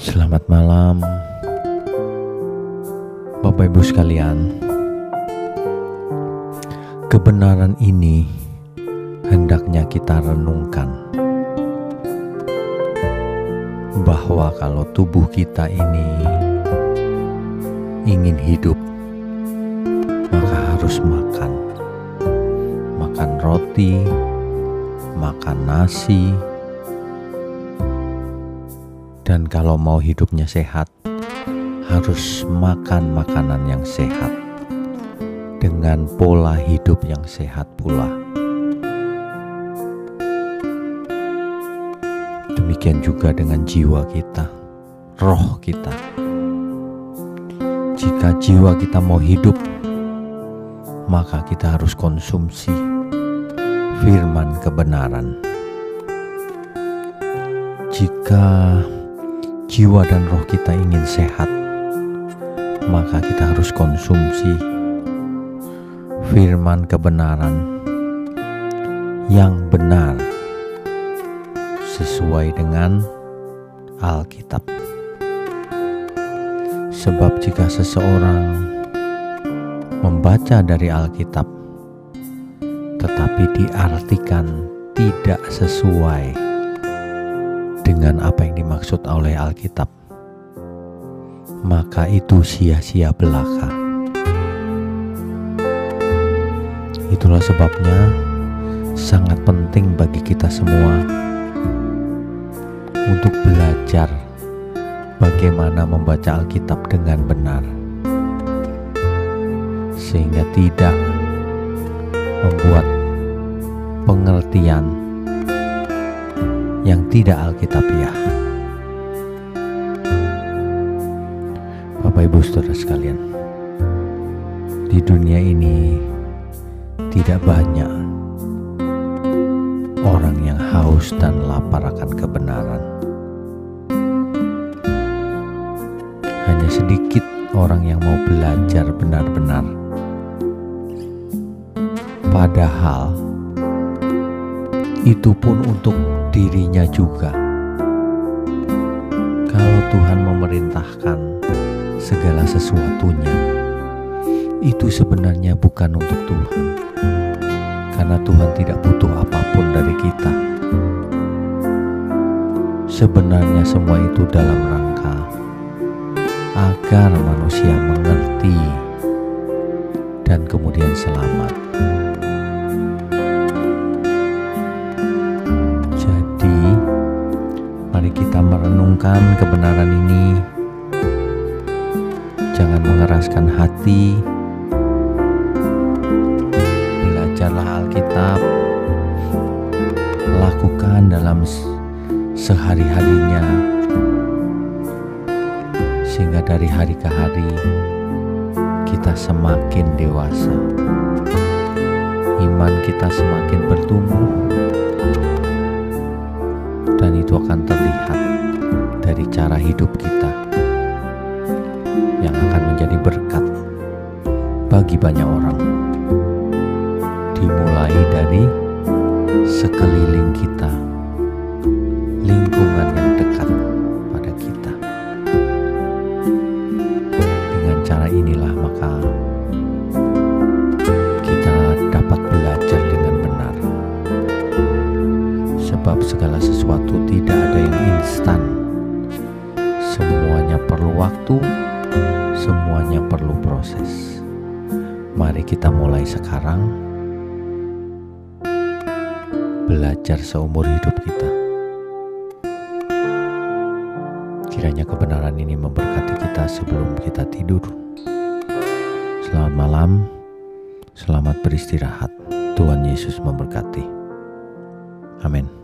Selamat malam, Bapak Ibu sekalian. Kebenaran ini hendaknya kita renungkan bahwa kalau tubuh kita ini ingin hidup, maka harus makan, makan roti, makan nasi, dan kalau mau hidupnya sehat, harus makan makanan yang sehat dengan pola hidup yang sehat pula. Demikian juga dengan jiwa kita, roh kita. Jika jiwa kita mau hidup, maka kita harus konsumsi firman kebenaran. Jika jiwa dan roh kita ingin sehat, maka kita harus konsumsi firman kebenaran yang benar sesuai dengan Alkitab. Sebab jika seseorang membaca dari Alkitab tetapi diartikan tidak sesuai dengan apa yang dimaksud oleh Alkitab, maka itu sia-sia belaka. Itulah sebabnya sangat penting bagi kita semua untuk belajar bagaimana membaca Alkitab dengan benar, sehingga tidak membuat pengertian yang tidak Alkitabiah. Bapak Ibu Saudara sekalian, di dunia ini tidak banyak orang yang haus dan lapar akan kebenaran. Hanya sedikit orang yang mau belajar benar-benar. Padahal itu pun untuk dirinya juga. Kalau Tuhan memerintahkan segala sesuatunya, itu sebenarnya bukan untuk Tuhan, karena Tuhan tidak butuh apa pun dari kita. Sebenarnya, semua itu dalam rangka agar manusia mengerti dan kemudian selamat. Mari kita merenungkan kebenaran ini. Jangan mengeraskan hati. Belajarlah Alkitab. Lakukan dalam sehari-harinya sehingga dari hari ke hari kita semakin dewasa. Iman kita semakin bertumbuh dan itu akan terlihat dari cara hidup kita yang akan menjadi berkat bagi banyak orang. Dimulai dari sekeliling kita, lingkungan yang dekat pada kita. Dengan cara inilah maka Sebab segala sesuatu tidak ada yang instan. Semuanya perlu waktu, semuanya perlu proses. Mari kita mulai sekarang belajar seumur hidup kita. Kiranya kebenaran ini memberkati kita sebelum kita tidur. Selamat malam, selamat beristirahat. Tuhan Yesus memberkati. Amin.